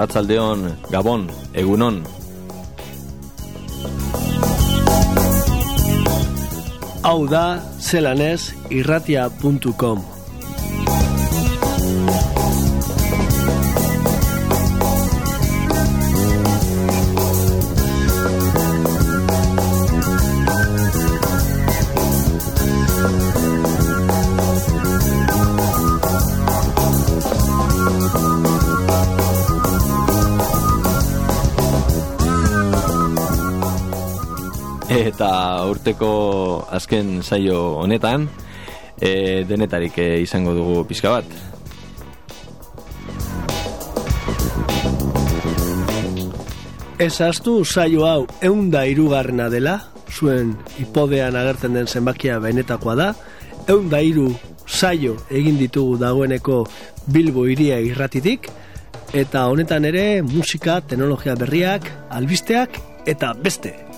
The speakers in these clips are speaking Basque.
Arratzaldeon, Gabon, Egunon. Hau da, zelanez, irratia.com. urteko azken saio honetan, e, denetarik e, izango dugu pizka bat. Ez astu saio hau eunda irugarrena dela, zuen hipodean agertzen den zenbakia benetakoa da, eunda iru saio egin ditugu dagoeneko Bilbo iria irratitik, eta honetan ere musika, teknologia berriak, albisteak eta beste.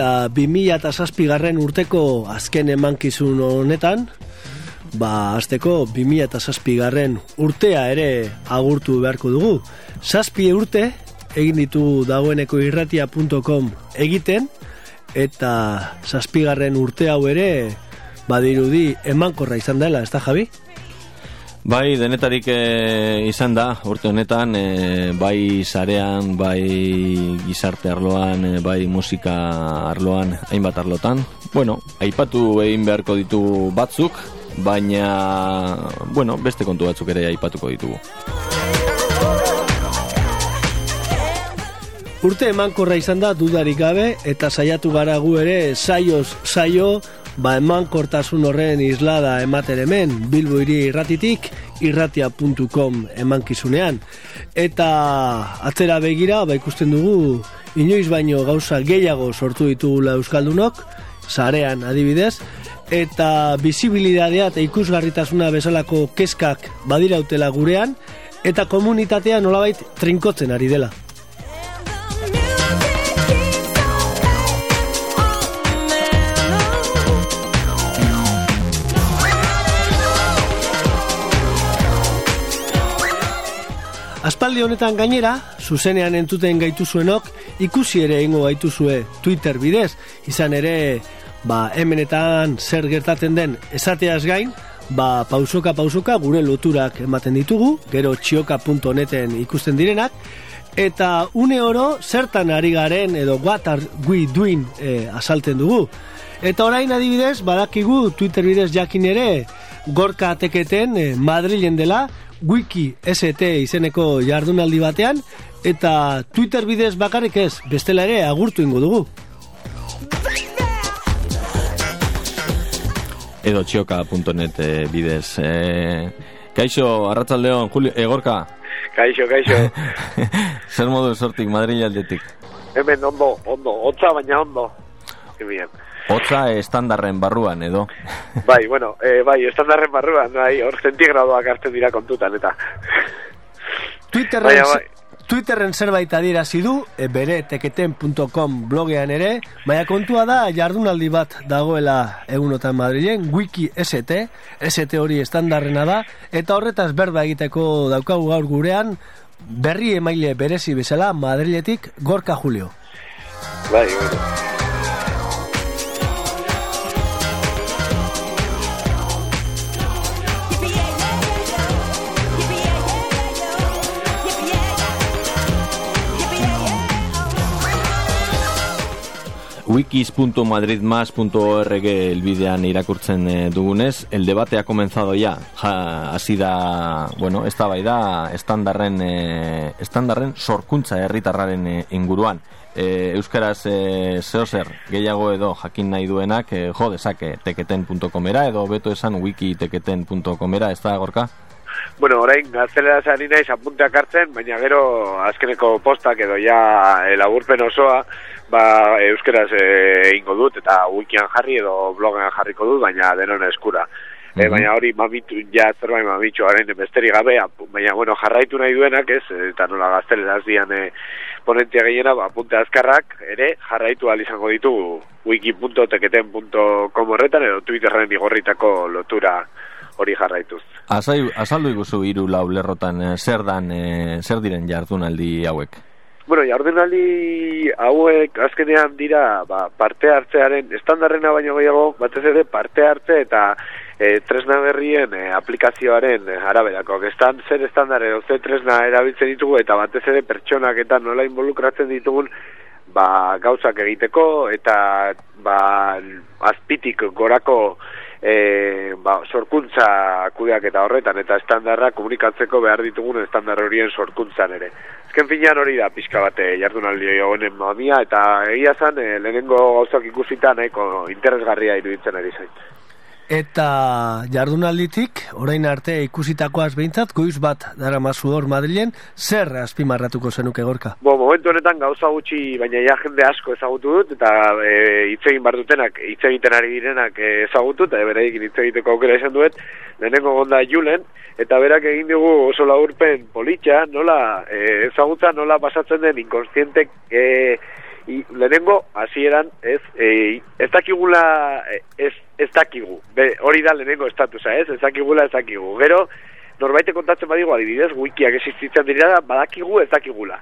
Eta 2007 garren urteko azken emankizun honetan, ba, azteko 2007 garren urtea ere agurtu beharko dugu. Zazpi urte, egin ditu dagoeneko irratia.com egiten, eta zazpi garren urte hau ere, badirudi emankorra izan dela, ez da Javi? Bai, denetarik e, izan da, urte honetan, e, bai sarean, bai gizarte arloan, e, bai musika arloan, hainbat arlotan. Bueno, aipatu egin beharko ditu batzuk, baina, bueno, beste kontu batzuk ere aipatuko ditugu. Urte emankorra izan da dudarik gabe, eta saiatu gara gu ere saioz saio, ba eman kortasun horren islada ematen hemen, Bilbo hiri irratitik, irratia.com emankizunean. Eta atzera begira, ba ikusten dugu, inoiz baino gauza gehiago sortu ditugula Euskaldunok, sarean adibidez, eta bizibilidadea eta ikusgarritasuna bezalako keskak badirautela gurean, eta komunitatea nolabait trinkotzen ari dela. Aspaldi honetan gainera, zuzenean entuten gaituzuenok, ikusi ere ingo gaituzue Twitter bidez, izan ere, ba, hemenetan zer gertatzen den esateaz gain, ba, pausoka pausoka gure loturak ematen ditugu, gero txioka.neten ikusten direnak, eta une oro zertan ari garen edo what are we doing e, asalten dugu. Eta orain adibidez, badakigu Twitter bidez jakin ere, gorka ateketen e, Madrilen dela, wiki ST izeneko jardunaldi batean eta Twitter bidez bakarrik ez, bestela ere agurtu ingo dugu. Edo txioka.net eh, bidez. Eh, kaixo, arratzaldeon, Julio, egorka? Kaixo, kaixo. Zer modu sortik, Madrid aldetik? Hemen ondo, ondo, hotza baina ondo. Bien. Hotza estandarren barruan, edo? bai, bueno, eh, bai, estandarren barruan, bai, hor zentigradoak hartzen dira kontutan, eta... Twitterren, bai, bai. Twitterren zerbait adierazi du, e, bere teketen.com blogean ere, baina kontua da jardunaldi bat dagoela egunotan Madrilen, wiki ST, ST hori estandarrena da, eta horretaz berba egiteko daukagu gaur gurean, berri emaile berezi bezala Madriletik Gorka Julio. Bai, bai. wikis.madridmas.org elbidean irakurtzen eh, dugunez, el debate ha comenzado ya. Ja, hasi da, bueno, esta bai da estandarren eh, estandarren sorkuntza herritarraren eh, inguruan. E, euskaraz e, zeozer gehiago edo jakin nahi duenak e, jo dezake teketen.comera edo beto esan wikiteketen.comera, ez da gorka? Bueno, orain gaztelera zari naiz apunteak hartzen, baina gero azkeneko postak edo ja laburpen osoa ba, euskeraz eh, ingo dut eta wikian jarri edo blogan jarriko dut, baina denon eskura. E, baina hori mamitu, ja zerbait mamitu haren besteri gabe, baina bueno, jarraitu nahi duenak ez, eta nola gaztelera zian e, ponentia gehiena, ba, apunte azkarrak, ere jarraitu izango ditu wiki.teketen.com horretan edo Twitterren igorritako lotura hori jarraituz. Azai, azaldu iguzu hiru lau lerrotan zer dan, eh, zer diren jardunaldi hauek? Bueno, jardunaldi hauek azkenean dira ba, parte hartzearen estandarrena baino gehiago, batez ere parte hartze eta e, tresna berrien aplikazioaren e, araberako. Estan zer estandare, oze tresna erabiltzen ditugu eta batez ere pertsonak eta nola involukratzen ditugun ba, gauzak egiteko eta ba, azpitik gorako e, ba, sorkuntza kudeak eta horretan eta estandarra komunikatzeko behar ditugun estandar horien sorkuntzan ere. Ezken finean hori da pixka bate jardunaldi honen mamia eta egia zan e, lehenengo gauzak ikusita nahiko interesgarria iruditzen ari zain. Eta jardunalditik, orain arte ikusitakoaz behintzat, goiz bat dara mazu hor Madrilen, zer azpimarratuko zenuke gorka? Bo, momentu honetan gauza gutxi, baina ja jende asko ezagutu dut, eta e, itzegin bardutenak, itzegiten ari direnak e, ezagutu, eta bereikin itzegiteko aukera izan duet, lehenengo gonda julen, eta berak egin dugu oso laurpen politxa, nola e, ezagutza, nola pasatzen den inkonstientek e, lehenengo, hasieran ez, e, ez dakigula, e, ez, ez dakigu, Be, hori da lehenengo estatusa, ez, ez dakigula, ez dakigu. Gero, norbaite kontatzen badigu, adibidez, wikiak existitzen dira da, badakigu, ez dakigula.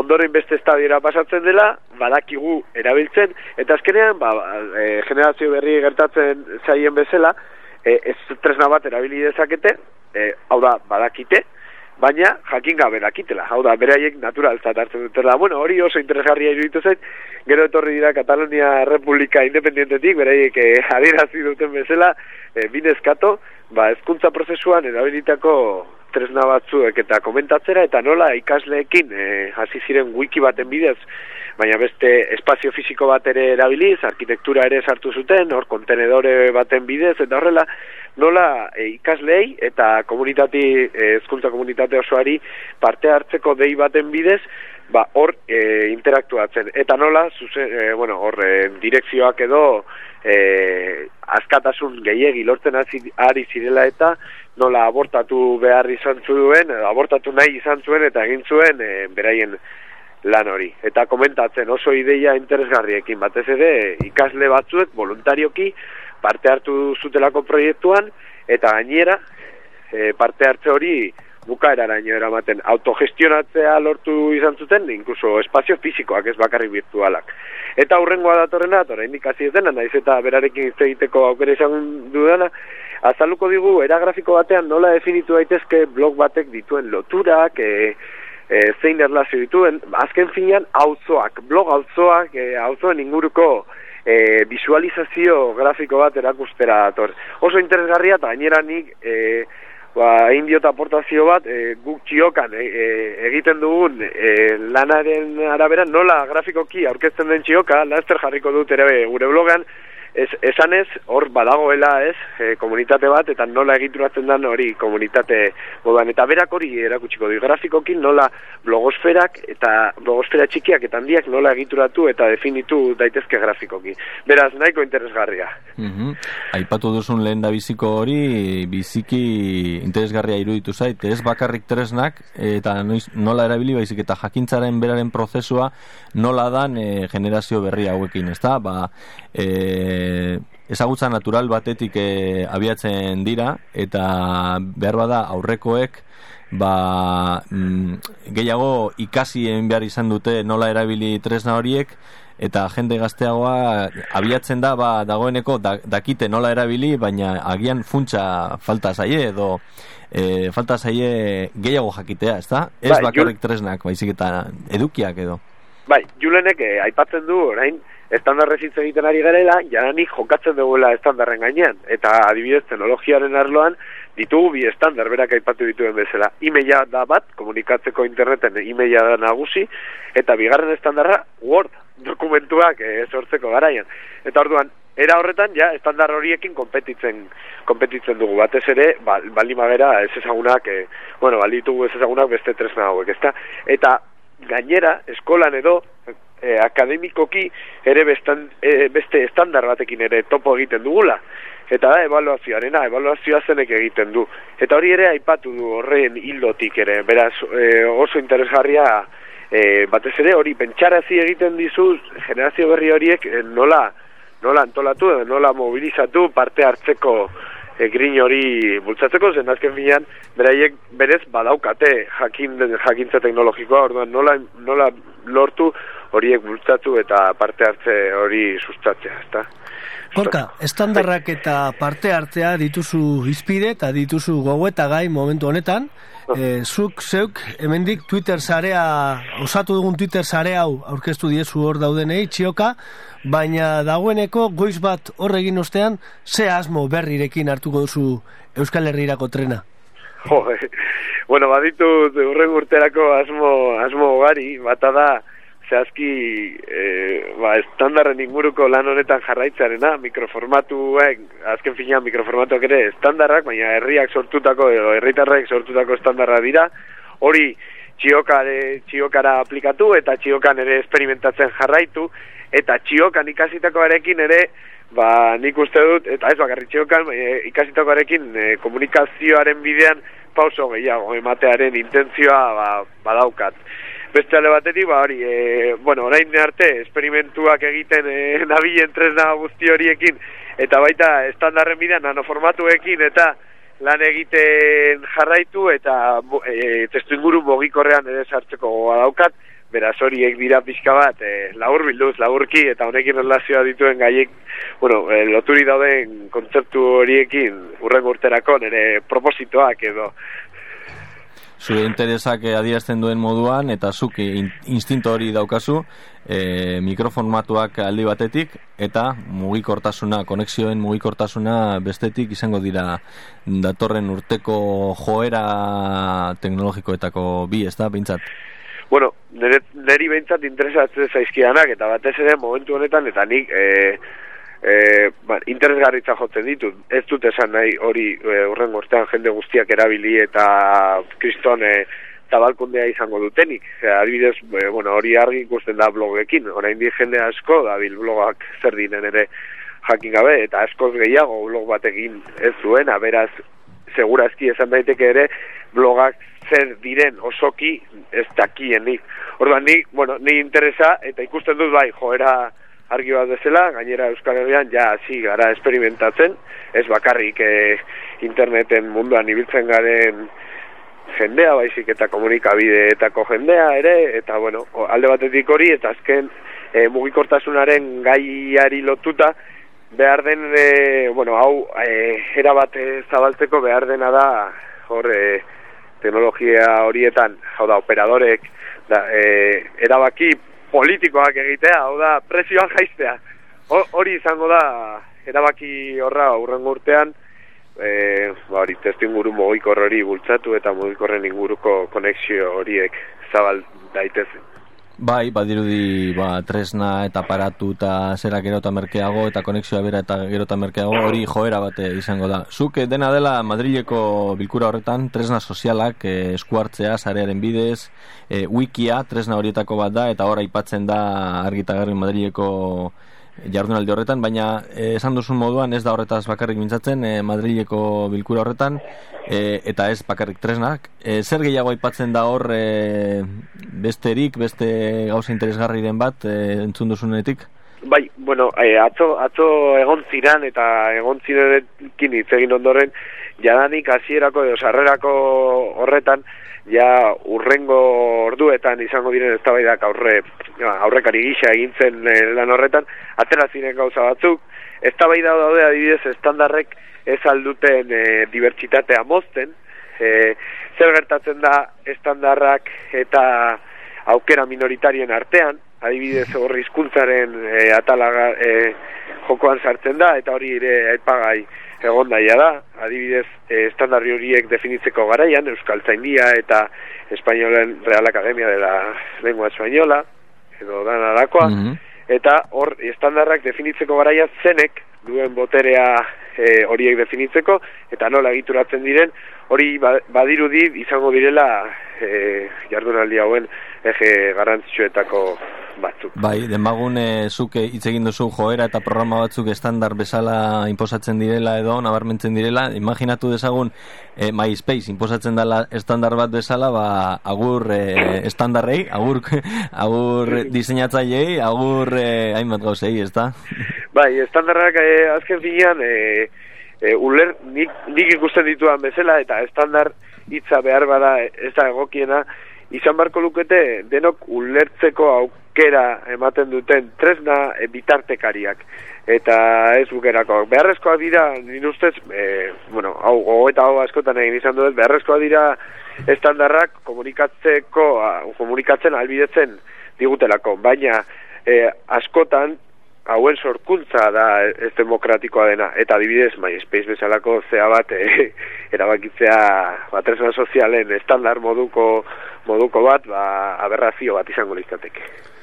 Ondoren beste estadiera pasatzen dela, badakigu erabiltzen, eta azkenean, ba, e, generazio berri gertatzen zaien bezala, e, ez tresna bat erabili dezakete, e, hau da, badakite, baina jakin gabe dakitela. Hau da, beraiek naturalzat hartzen dutela. Bueno, hori oso interesgarria iruditu zait, gero etorri dira Katalonia Republika Independientetik, beraiek eh, adierazi duten bezala, eh, binezkato, ba, ezkuntza prozesuan erabilitako tresna batzuek eta komentatzera, eta nola ikasleekin eh, hasi ziren wiki baten bidez, baina beste espazio fisiko bat ere erabiliz, arkitektura ere sartu zuten, hor kontenedore baten bidez, eta horrela, nola e, ikaslei eta komunitati, e, ezkuntza komunitate osoari parte hartzeko dei baten bidez, ba, hor e, interaktuatzen. Eta nola, zuze, e, bueno, hor e, direkzioak edo e, askatasun gehiegi lortzen ari zirela eta nola abortatu behar izan zuen, abortatu nahi izan zuen eta egin zuen e, beraien lan hori. Eta komentatzen oso ideia interesgarriekin batez ere ikasle batzuek voluntarioki parte hartu zutelako proiektuan eta gainera e, parte hartze hori bukaeraraino eramaten autogestionatzea lortu izan zuten, inkluso espazio fisikoak ez bakarrik virtualak. Eta hurrengoa datorrena, tora indikazio dena, naiz eta berarekin hitz egiteko aukera izan dudana, azaluko digu, era grafiko batean nola definitu daitezke blog batek dituen loturak, e, e, zein erlazio dituen, azken finean, auzoak, blog auzoak, e, auzoen inguruko e, visualizazio grafiko bat erakustera dator. Oso interesgarria, eta gainera nik, e, ba, indiota aportazio bat, e, guk txiokan e, e, egiten dugun e, lanaren arabera, nola grafikoki aurkezten den txioka, laster jarriko dut ere gure blogan, Ez, esanez, hor badagoela, ez, e, komunitate bat, eta nola egituratzen den hori komunitate moduan. Eta berak hori erakutsiko du, grafikokin nola blogosferak eta blogosfera txikiak eta handiak nola egituratu eta definitu daitezke grafikoki. Beraz, nahiko interesgarria. Mm Aipatu duzun lehen da biziko hori, biziki interesgarria iruditu zait, ez bakarrik tresnak, eta noiz, nola erabili baizik eta jakintzaren beraren prozesua nola dan e, generazio berri hauekin, ezta? Ba, e, ezagutza natural batetik e, abiatzen dira eta behar bada aurrekoek ba, mm, gehiago ikasi behar izan dute nola erabili tresna horiek eta jende gazteagoa abiatzen da ba, dagoeneko dakite nola erabili baina agian funtsa falta zaie edo e, falta zaie gehiago jakitea, ezta? Ez bai, bakarrik tresnak, baizik eta edukiak edo. Bai, Julenek eh, aipatzen du orain estandarrez hitz egiten ari garela, jadanik jokatzen duguela estandarren gainean. Eta adibidez, teknologiaren arloan, ditugu bi estandar berak aipatu dituen bezala. Imeia da bat, komunikatzeko interneten imeia da nagusi, eta bigarren estandarra Word dokumentuak e, sortzeko garaian. Eta orduan, era horretan, ja, estandar horiekin kompetitzen, kompetitzen dugu. Batez ere, ba, bali magera, ez ezagunak, e, bueno, bali ditugu ez ezagunak beste tresna hauek, ezta? Eta gainera, eskolan edo, e, akademikoki ere bestan, e, beste estandar batekin ere topo egiten dugula. Eta da, evaluazioarena, evaluazioa zenek egiten du. Eta hori ere aipatu du horren hildotik ere, beraz e, oso interesgarria e, batez ere hori pentsarazi egiten dizu generazio berri horiek nola, nola antolatu, nola mobilizatu parte hartzeko e, grin hori bultzatzeko, zen azken finean, beraiek berez badaukate jakin, jakintza teknologikoa, orduan nola, nola lortu horiek bultzatu eta parte hartze hori sustatzea, ezta? Gorka, estandarrak eta parte hartzea dituzu izpide eta dituzu gogoeta gai momentu honetan. E, zuk, zeuk, hemendik Twitter zarea, osatu dugun Twitter zare hau aurkeztu diezu hor daudenei, txioka, baina dagoeneko goiz bat horregin ostean, ze asmo berrirekin hartuko duzu Euskal Herriirako trena? Jo, bueno, baditu urren urterako asmo, asmo gari, bata da, zehazki e, ba, estandarren inguruko lan honetan jarraitzarena, mikroformatuek, azken finean mikroformatuak ere estandarrak, baina herriak sortutako, edo herritarrek sortutako estandarra dira, hori txiokare, txiokara aplikatu eta txiokan ere esperimentatzen jarraitu, eta txiokan ikasitakoarekin ere, ba, nik uste dut, eta ez bakarri txiokan, e, ikasitakoarekin e, komunikazioaren bidean pauso gehiago, ematearen intentzioa ba, badaukat beste ale batetik, ba hori, e, bueno, orain arte, esperimentuak egiten e, nabilen tresna guzti horiekin, eta baita estandarren bidean nanoformatuekin, eta lan egiten jarraitu, eta e, testu inguru bogikorrean ere sartzeko daukat, beraz horiek dira pixka bat, e, labur bilduz, laburki, eta honekin relazioa dituen gaiek, bueno, e, loturi dauden kontzeptu horiekin, urren urterako, nire propositoak edo, zure interesak adierazten duen moduan eta zuk instinto hori daukazu e, mikroformatuak aldi batetik eta mugikortasuna, konexioen mugikortasuna bestetik izango dira datorren urteko joera teknologikoetako bi, ez da, bintzat? Bueno, neri bintzat interesatzen zaizkianak eta batez ere momentu honetan eta nik e, e, ba, interesgarritza jotzen ditut. Ez dut esan nahi hori e, urren gortean jende guztiak erabili eta kriston e, tabalkundea izango dutenik. E, adibidez, e, bueno, hori argi ikusten da blogekin. Orain di jende asko, dabil blogak zer dinen ere jakin gabe, eta askoz gehiago blog batekin ez zuena, beraz, segurazki esan daiteke ere, blogak zer diren osoki ez dakienik. Orduan, ni, bueno, ni interesa, eta ikusten dut bai, joera, argi bat bezala, gainera Euskal Herrian ja hasi gara esperimentatzen, ez bakarrik e, interneten munduan ibiltzen garen jendea, baizik eta komunikabideetako jendea ere, eta bueno, alde batetik hori, eta azken e, mugikortasunaren gaiari lotuta, behar den, e, bueno, hau, e, erabat zabaltzeko behar dena da, hor, e, teknologia horietan, hau da, operadorek, da, e, erabaki politikoak egitea, hau da, presioan jaiztea. Hori izango da, erabaki horra urren urtean, e, ba, hori testu inguru mogikor hori bultzatu eta mogikorren inguruko konexio horiek zabal daitezen. Bai, badirudi ba, tresna eta paratu eta zera gero eta merkeago eta konexioa bera eta gero eta merkeago hori joera bate izango da. Zuk eh, dena dela Madrileko bilkura horretan tresna sozialak eh, eskuartzea zarearen bidez, eh, wikia tresna horietako bat da eta hor aipatzen da argitagarri Madrileko jardunaldi horretan, baina eh, esan duzun moduan ez da horretaz bakarrik mintzatzen eh, Madrileko bilkura horretan eh, eta ez bakarrik tresnak. Eh, zer gehiago aipatzen da hor eh, besterik, beste gauza interesgarriren bat eh, entzun duzunetik? Bai, bueno, eh, atzo, atzo egon ziran eta egon zirenekin hitz egin ondoren, jadanik hasierako edo sarrerako horretan, ja urrengo orduetan izango diren eztabaidak aurre aurrekari gisa egintzen eh, lan horretan atera ziren gauza batzuk. Eztabaida daude adibidez estandarrek ez alduten e, dibertsitatea mozten. E, zer gertatzen da estandarrak eta aukera minoritarien artean? Adibidez horri hizkuntzaren e, atalaga e, jokoan sartzen da eta hori ere aipagai egon daia da, adibidez, e, estandarri horiek definitzeko garaian, Euskal Zaindia eta Espainolen Real Academia de la Lengua Espainola, edo dan alakoa, mhm. eta hor, estandarrak definitzeko garaia zenek duen boterea e, horiek definitzeko, eta nola egituratzen diren, hori ba, badirudi izango direla e, jardunaldi hauen ege garrantzitsuetako batzuk. Bai, denbagun e, zuke hitz egin duzu joera eta programa batzuk estandar bezala inposatzen direla edo nabarmentzen direla, imaginatu dezagun e, MySpace inposatzen dela estandar bat bezala, ba, agur e, estandarrei, agur, agur diseinatzaileei, agur e, hainbat gauzei, ez da? Bai, estandarrak e, azken finean, e, e, uler, nik, nik ikusten dituan bezala, eta estandar hitza behar bada ez da egokiena, izan barko lukete denok ulertzeko aukera ematen duten tresna e, bitartekariak eta ez bukerako. Beharrezkoa dira, nire ustez, e, bueno, hau, gogo eta hau askotan egin izan dut, beharrezkoa dira estandarrak komunikatzeko, komunikatzen albidetzen digutelako, baina e, askotan hauen sorkuntza da ez demokratikoa dena. Eta adibidez MySpace bezalako zea bat e, erabakitzea batresna sozialen estandar moduko moduko bat ba, aberrazio bat izango litzateke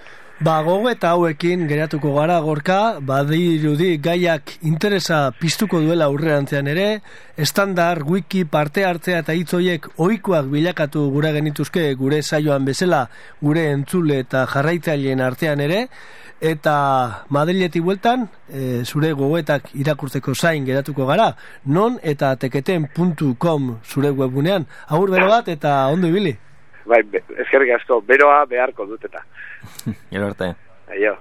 Ba, gogo eta hauekin geratuko gara gorka, badirudi gaiak interesa piztuko duela urreantzean ere, estandar, wiki, parte hartzea eta hitzoiek ohikoak bilakatu gura genituzke gure saioan bezala, gure entzule eta jarraitzaileen artean ere, eta Madriletik bueltan, e, zure gogoetak irakurtzeko zain geratuko gara, non eta teketen.com zure webunean. Agur bero bat eta ondo ibili. Bai, eskerrik asko, beroa beharko dut eta. Gero arte. Aio.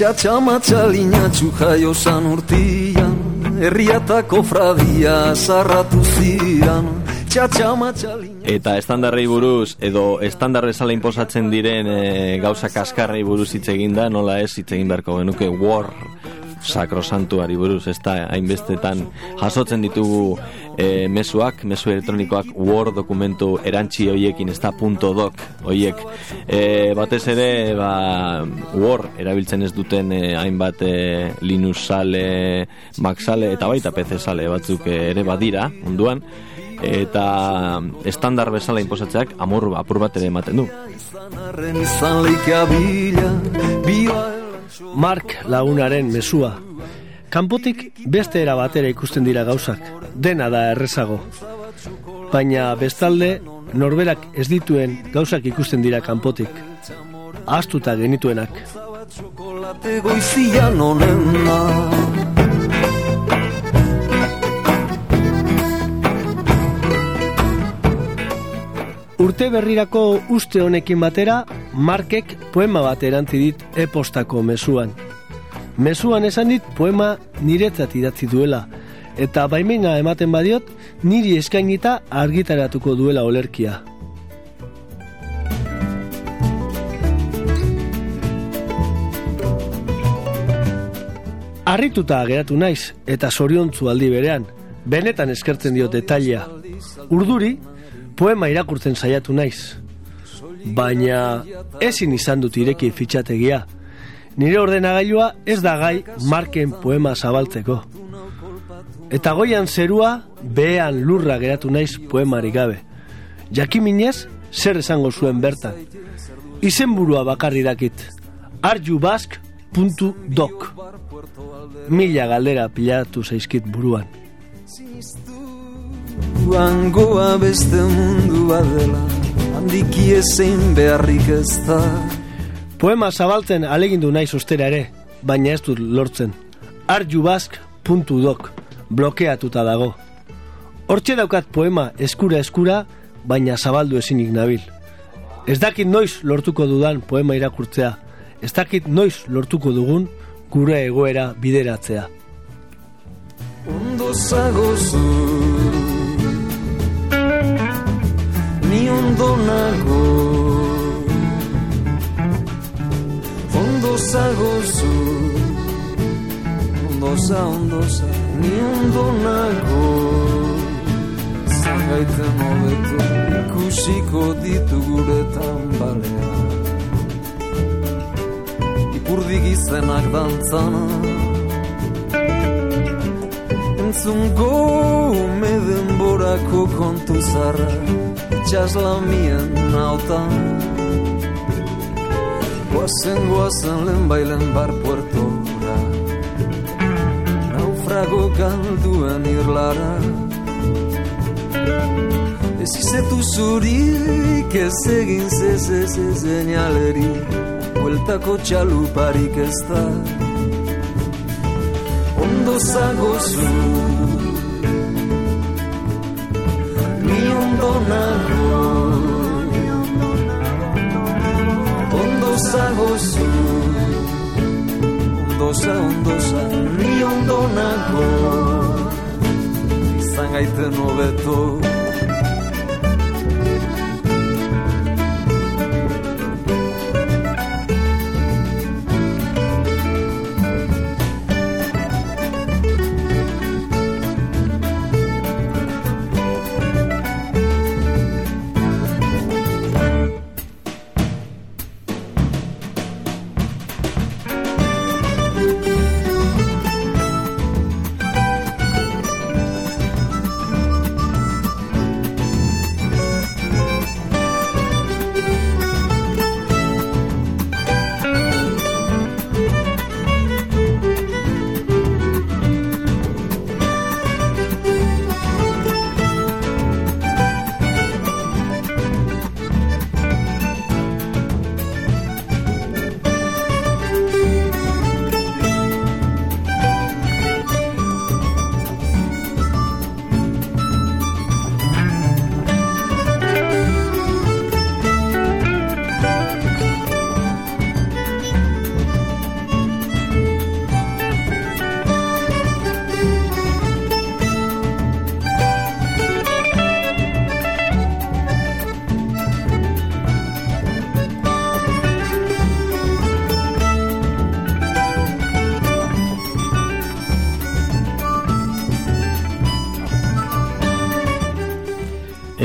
Txatxama txalina txujaio san urtian. Herriatako fradia zarratu zian Txatxama txalina. Eta estandarrei buruz, edo estandar bezala inposatzen diren e, gauza kaskarrei buruz hitz egin da, nola ez hitz egin beharko genuke war sakrosantuari buruz, ez da hainbestetan jasotzen ditugu e, mesuak, mesu elektronikoak Word dokumentu erantzi hoiekin, ez da punto doc hoiek. E, batez ere, ba, Word erabiltzen ez duten e, hainbat e, Linux sale, Mac sale, eta baita PC sale batzuk ere badira, munduan. eta estandar bezala inposatzeak amor apur bat ere ematen du. Mark lagunaren mesua. Kanpotik beste era batera ikusten dira gauzak, dena da errezago. Baina bestalde, norberak ez dituen gauzak ikusten dira kanpotik. Astuta genituenak. Chocolate goizian onena Urte berrirako uste honekin batera, Markek poema bat erantzi dit epostako mesuan. Mesuan esan dit poema niretzat idatzi duela, eta baimena ematen badiot, niri eskainita argitaratuko duela olerkia. Arrituta geratu naiz eta zoriontzu aldi berean, benetan eskertzen dio detalia. Urduri, poema irakurtzen saiatu naiz. Baina ezin izan dut ireki fitxategia. Nire ordenagailua ez da gai marken poema zabaltzeko. Eta goian zerua behean lurra geratu naiz poemari gabe. Jakiminez zer esango zuen bertan. Izenburua bakarri dakit. arjubask.doc Mila galdera pilatu zaizkit buruan. Angoa beste mundua dela Handiki ezein beharrik ez da. Poema zabaltzen alegindu naiz ostera ere Baina ez dut lortzen. arjubask.doc Blokeatuta dago. Hortxe daukat poema eskura eskura Baina zabaldu ezinik nabil. Ez dakit noiz lortuko dudan poema irakurtzea. Ez dakit noiz lortuko dugun Gure egoera bideratzea. Ondo zagozu ni ondo nago Ondo zagozu Ondo za, ondo za, ni ondo nago Zagaiten hobeto ikusiko ditu guretan balea Ipurdik izenak dantzana Entzungo me denborako kontu zarra itxas lamien nautan Guazen, guazen, lehen bailen bar puertora Naufrago galduen irlara Ez izetu zurik ez egin zez ez ez enialeri Bueltako txaluparik ez da Ondo zagozu Ni ondo nago Ondo zagozu Ondo za, ondo za Ni ondo nago Izan gaiten hobeto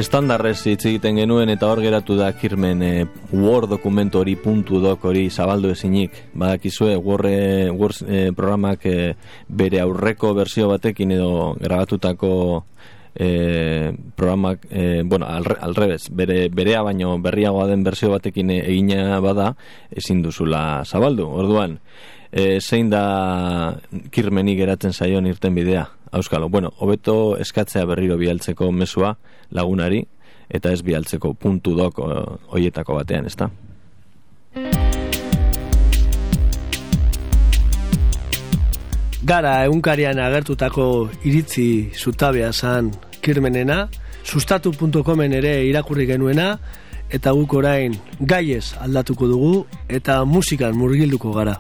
Estandarrez hitz egiten genuen eta hor geratu da kirmen e, Word dokumentu hori puntu dok hori zabaldu ezinik. Badakizue Word, e, Word e, programak e, bere aurreko berzio batekin edo grabatutako e, programak, e, bueno, alre, alrebez, bere, berea baino berriagoa den bersio batekin egina bada, ezin duzula zabaldu. Orduan, e, zein da kirmeni geratzen zaion irten bidea, auskalo. Bueno, hobeto eskatzea berriro bialtzeko mesua lagunari, eta ez bialtzeko puntu dok hoietako batean, ezta? Gara egunkarian agertutako iritzi zutabea zan kirmenena, sustatu.comen ere irakurri genuena, eta guk orain gaiez aldatuko dugu, eta musikan murgilduko gara.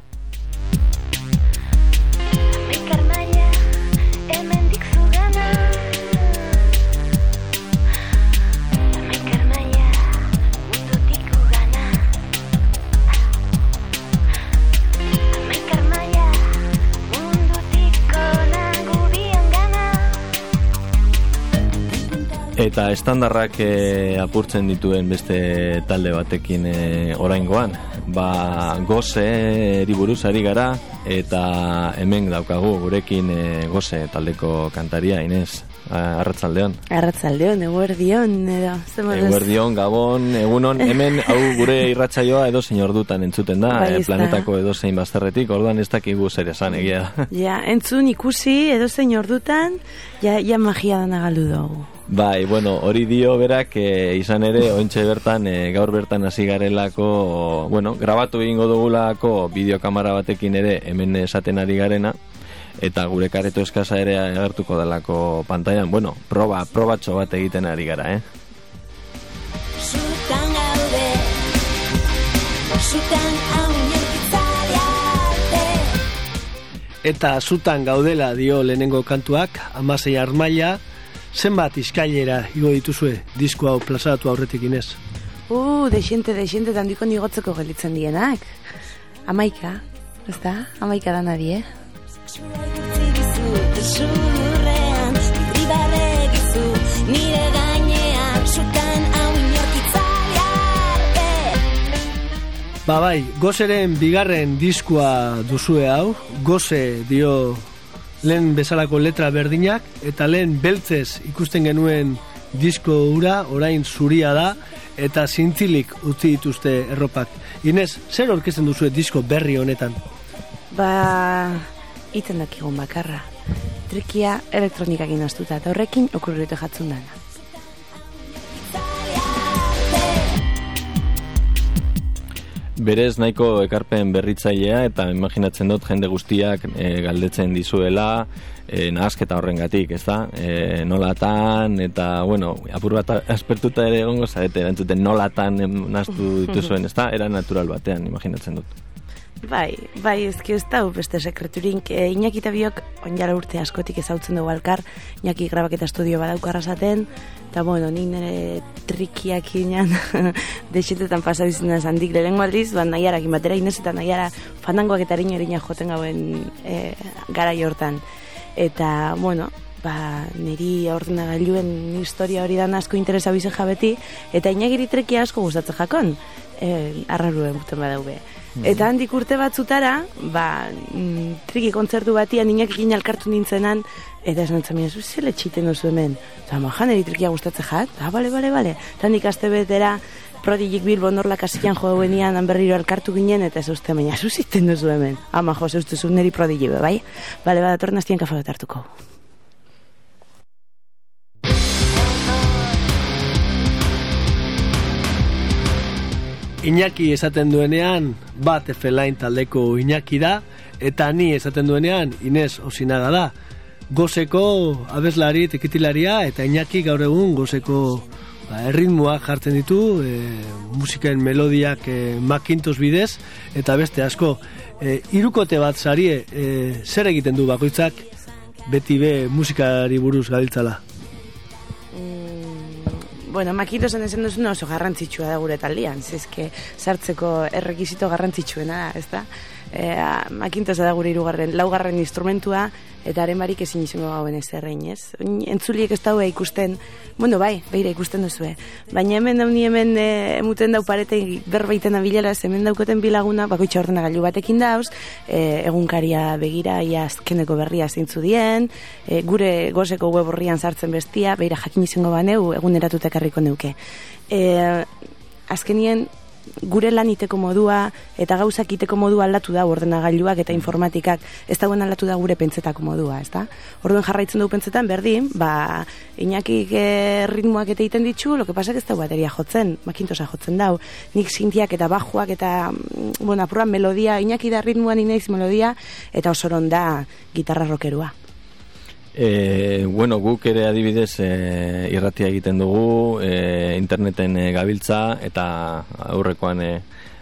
Eta estandarrak e, apurtzen dituen beste talde batekin e, oraingoan. Ba, goze eriburuz ari gara, eta hemen daukagu gurekin e, goze taldeko kantaria, Inez. Arratzaldeon. Arratzaldeon, eguerdion, edo. Eguerdion, gabon, egunon, hemen hau gure irratsaioa edo zein ordutan entzuten da, bai, planetako edo zein bazterretik, orduan ez dakigu zer esan egia. Ja, entzun ikusi edo zein ordutan, ja, ja magia dana galdu dugu. Bai, bueno, hori dio berak e, izan ere, ointxe bertan, e, gaur bertan hasi garelako, bueno, grabatu egingo dugulako bideokamara batekin ere hemen esaten ari garena, eta gure kareto eskasa ere agertuko delako pantailan, bueno, proba, probatxo bat egiten ari gara, eh? Zutan gaude, zutan Eta zutan gaudela dio lehenengo kantuak, amasei armaila, zenbat izkailera igo dituzue disko hau plazaratu aurretik inez? Uh, deixente, deixente, dandiko nigotzeko gelitzen dienak. Amaika, ez da? Amaika da nadie, eh? Ba bai, gozeren bigarren diskua duzue hau, goze dio lehen bezalako letra berdinak, eta lehen beltzez ikusten genuen disko ura, orain zuria da, eta zintzilik utzi dituzte erropak. Inez, zer orkesten duzu disko berri honetan? Ba, iten dakigun bakarra. Trikia elektronikak inaztuta, eta horrekin okurritu jatzun dana. berez nahiko ekarpen berritzailea eta imaginatzen dut jende guztiak e, galdetzen dizuela e, nahazketa horrengatik, ez da? E, nolatan eta, bueno, apur bat aspertuta ere egongo zarete, erantzuten nolatan naztu dituzuen, ez da? Era natural batean, imaginatzen dut. Bai, bai, ezki ez da, beste sekreturink. E, Iñaki eta biok, onjara urte askotik ezautzen dugu alkar, Iñaki grabaketa estudio badaukarra zaten, eta bueno, nik nire trikiak inan desetetan pasabizien da zandik lehenko aldiz, ba, nahiara batera inez eta nahiara fandangoak eta erina joten gauen e, gara jortan. Eta, bueno, ba, niri ordena gailuen historia hori dan asko interesa bize jabeti, eta inagiri trekia asko gustatzen jakon, e, arraruen guten badau be. Mhm. Eta handik urte batzutara, ba, mm, triki kontzertu batian inakekin alkartu nintzenan, Eta esan zamen, zu zele txiten duzu hemen. Eta ma, jan eritrikia gustatze jat? Ah, bale, bale, bale. Eta handik azte betera, prodigik bilbo norla kasian jo guenian, berriro alkartu ginen, eta ez uste, baina, zu ziten duzu hemen. Ama, jo, ze uste zu neri prodigi bai? Bale, bada, torren aztien kafa bat hartuko. Iñaki esaten duenean, bat efelain taldeko Iñaki da, eta ni esaten duenean, Inez osinaga da. Gozeko abeslari, tekitilaria, eta inaki gaur egun gozeko ba, erritmoak jartzen ditu, e, musikaen melodiak e, makintos bidez, eta beste asko, e, irukote bat zarie, e, zer egiten du bakoitzak, beti be musikari buruz gabiltzala? Bueno, makintos esan oso garrantzitsua da gure taldean, zizke sartzeko errekizito garrantzitsuena da, ez da? E, makintosa da gure irugarren, laugarren instrumentua, eta haren barik ezin izango gauen ez errein, ez? Entzuliek ez daue ikusten, bueno, bai, beira ikusten duzue. Baina hemen dauni hemen e, emuten dau parete berbaiten abilela, hemen daukoten bilaguna, bakoitza ordena gailu batekin dauz, e, egunkaria begira, ia azkeneko berria zeintzu dien, e, gure gozeko web horrian sartzen bestia, beira jakin izango baneu, eguneratutek harriko neuke. E, azkenien, gure lan iteko modua eta gauzak iteko modua aldatu da ordenagailuak eta informatikak ez dagoen aldatu da gure pentsetako modua, ezta? Orduan jarraitzen dugu pentsetan berdin, ba Iñaki e, ritmoak eta egiten ditu, lo que pasa que ez da bateria jotzen, makintosa jotzen dau. Nik sintiak eta bajuak eta mm, bueno, apurra melodia, Iñaki da ritmoan inaiz melodia eta osoron da gitarra rokerua. E, bueno, guk ere adibidez e, irratia egiten dugu, e, interneten e, gabiltza eta aurrekoan e,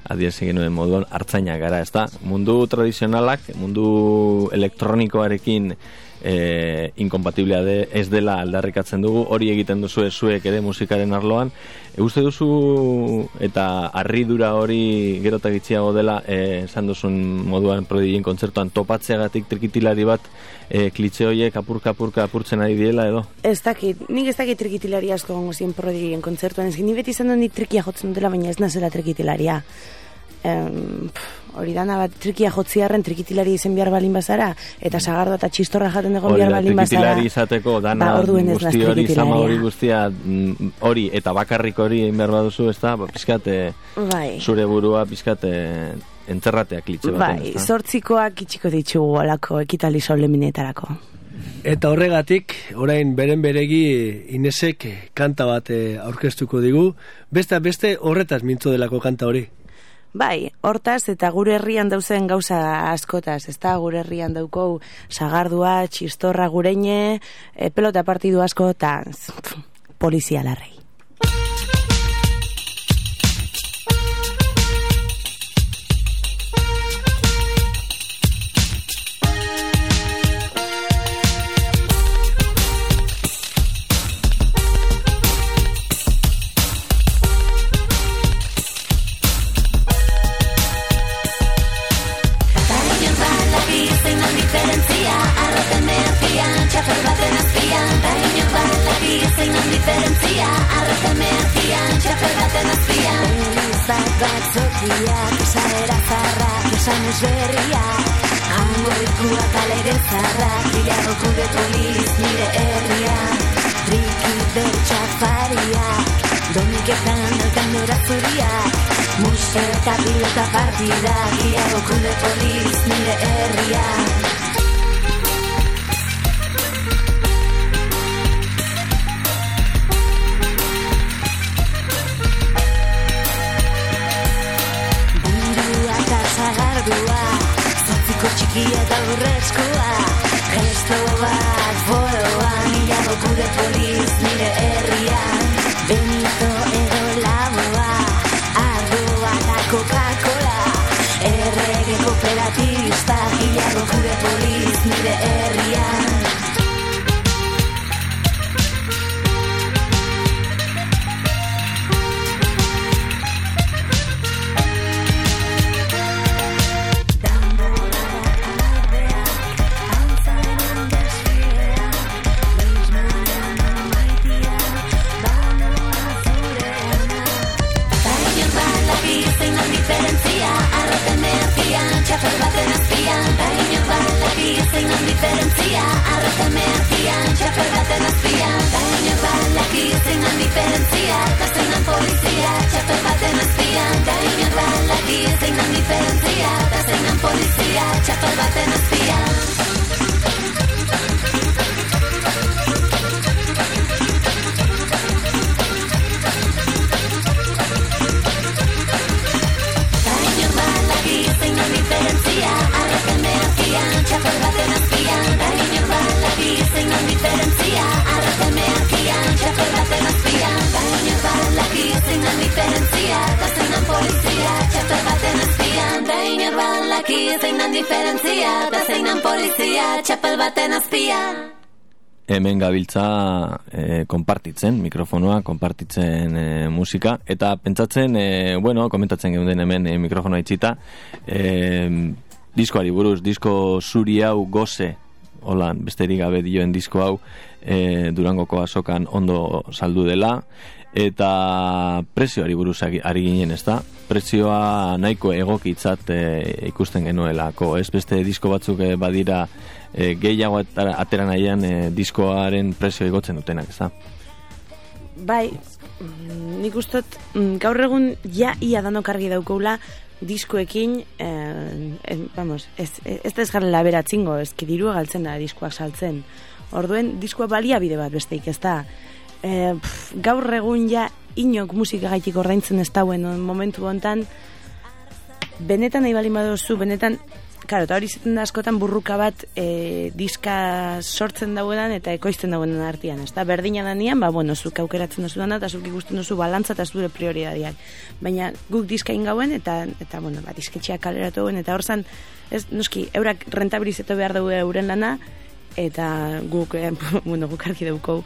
adiez genuen moduan hartzaina gara, ez da? Mundu tradizionalak, mundu elektronikoarekin e, inkompatiblea de, ez dela aldarrikatzen dugu, hori egiten duzu zuek ere musikaren arloan. E, uste duzu eta harridura hori gerota gitziago dela, e, esan duzun moduan prodigien kontzertuan topatzeagatik trikitilari bat e, klitze horiek apurka apurka apurtzen ari diela edo? Ez dakit, nik ez dakit trikitilari asko gongo zien prodigien kontzertuan, ez ni beti izan nik trikia jotzen dela, baina ez nazela trikitilaria. Em, hori dana bat trikia jotziarren trikitilari izen behar balin bazara eta sagardo eta txistorra jaten dugu behar balin bazara trikitilari izateko dana ba, guzti hori zama hori guztia mm, hori eta bakarrik hori egin behar baduzu ez da ba, pizkate bai. zure burua pizkate entzerrateak litxe baten bai, sortzikoak itxiko ditugu olako ekitali soleminatarako Eta horregatik, orain beren beregi Inesek kanta bat eh, aurkeztuko digu, beste beste horretaz mintzo delako kanta hori. Bai, hortaz eta gure herrian dauzen gauza askotaz, ez gure herrian daukou sagardua, txistorra gureine, e, pelota partidu asko eta polizia larrei. Berria Hango ikua kalere zarrak Bilago gure poliz nire herria. Riki bertxa faria Domiketan elkan dora zuriak Muster eta pilota partida Bilago gure poliz nire herria txikia eta burrezkoa Gesto bat foroan Iago gure poliz nire herrian. Benito edo laboa Ardoa da Coca-Cola. Errege kooperatista Iago gure poliz nire herrian mejor baten azpia Baina balak izen handiferentzia Tazunan polizia, txapel baten azpia Baina balak izen handiferentzia Tazunan polizia, txapel baten azpia hemen gabiltza e, konpartitzen, mikrofonoa, konpartitzen e, musika, eta pentsatzen, e, bueno, komentatzen geunden hemen e, mikrofonoa itxita, e, diskoari buruz, disko zuri hau goze, holan, besterik gabe dioen disko hau, e, Durangoko azokan ondo saldu dela, eta prezioari buruz ari ginen, ez da? Prezioa nahiko egokitzat e, ikusten genuelako, ez beste disko batzuk e, badira e, gehiago atera, nahian e, diskoaren prezio igotzen dutenak, ez da? Bai, nik ustot, mm, gaur egun ja ia danok argi daukoula diskoekin, eh, vamos, ez, ez da ez garela beratzingo, ez dirua galtzen da diskoak saltzen. Orduen, diskoa baliabide bat besteik ez da. Eh, pff, gaur egun ja inok musika gaitik ordaintzen ez dauen momentu hontan benetan nahi balin baduzu, benetan Claro, eta hori ziten da askotan burruka bat e, diska sortzen dauenan eta ekoizten dauenan artean, ez da? Berdina da nian, ba, bueno, zuk aukeratzen duzu dana, eta zuk ikusten duzu balantza eta zure prioridadiak. Baina guk diska ingauen, eta, eta bueno, ba, disketxeak kaleratu eta hor zan, ez, noski, eurak rentabilizeto behar dugu euren lana, eta guk, eh, bueno, guk argi dauko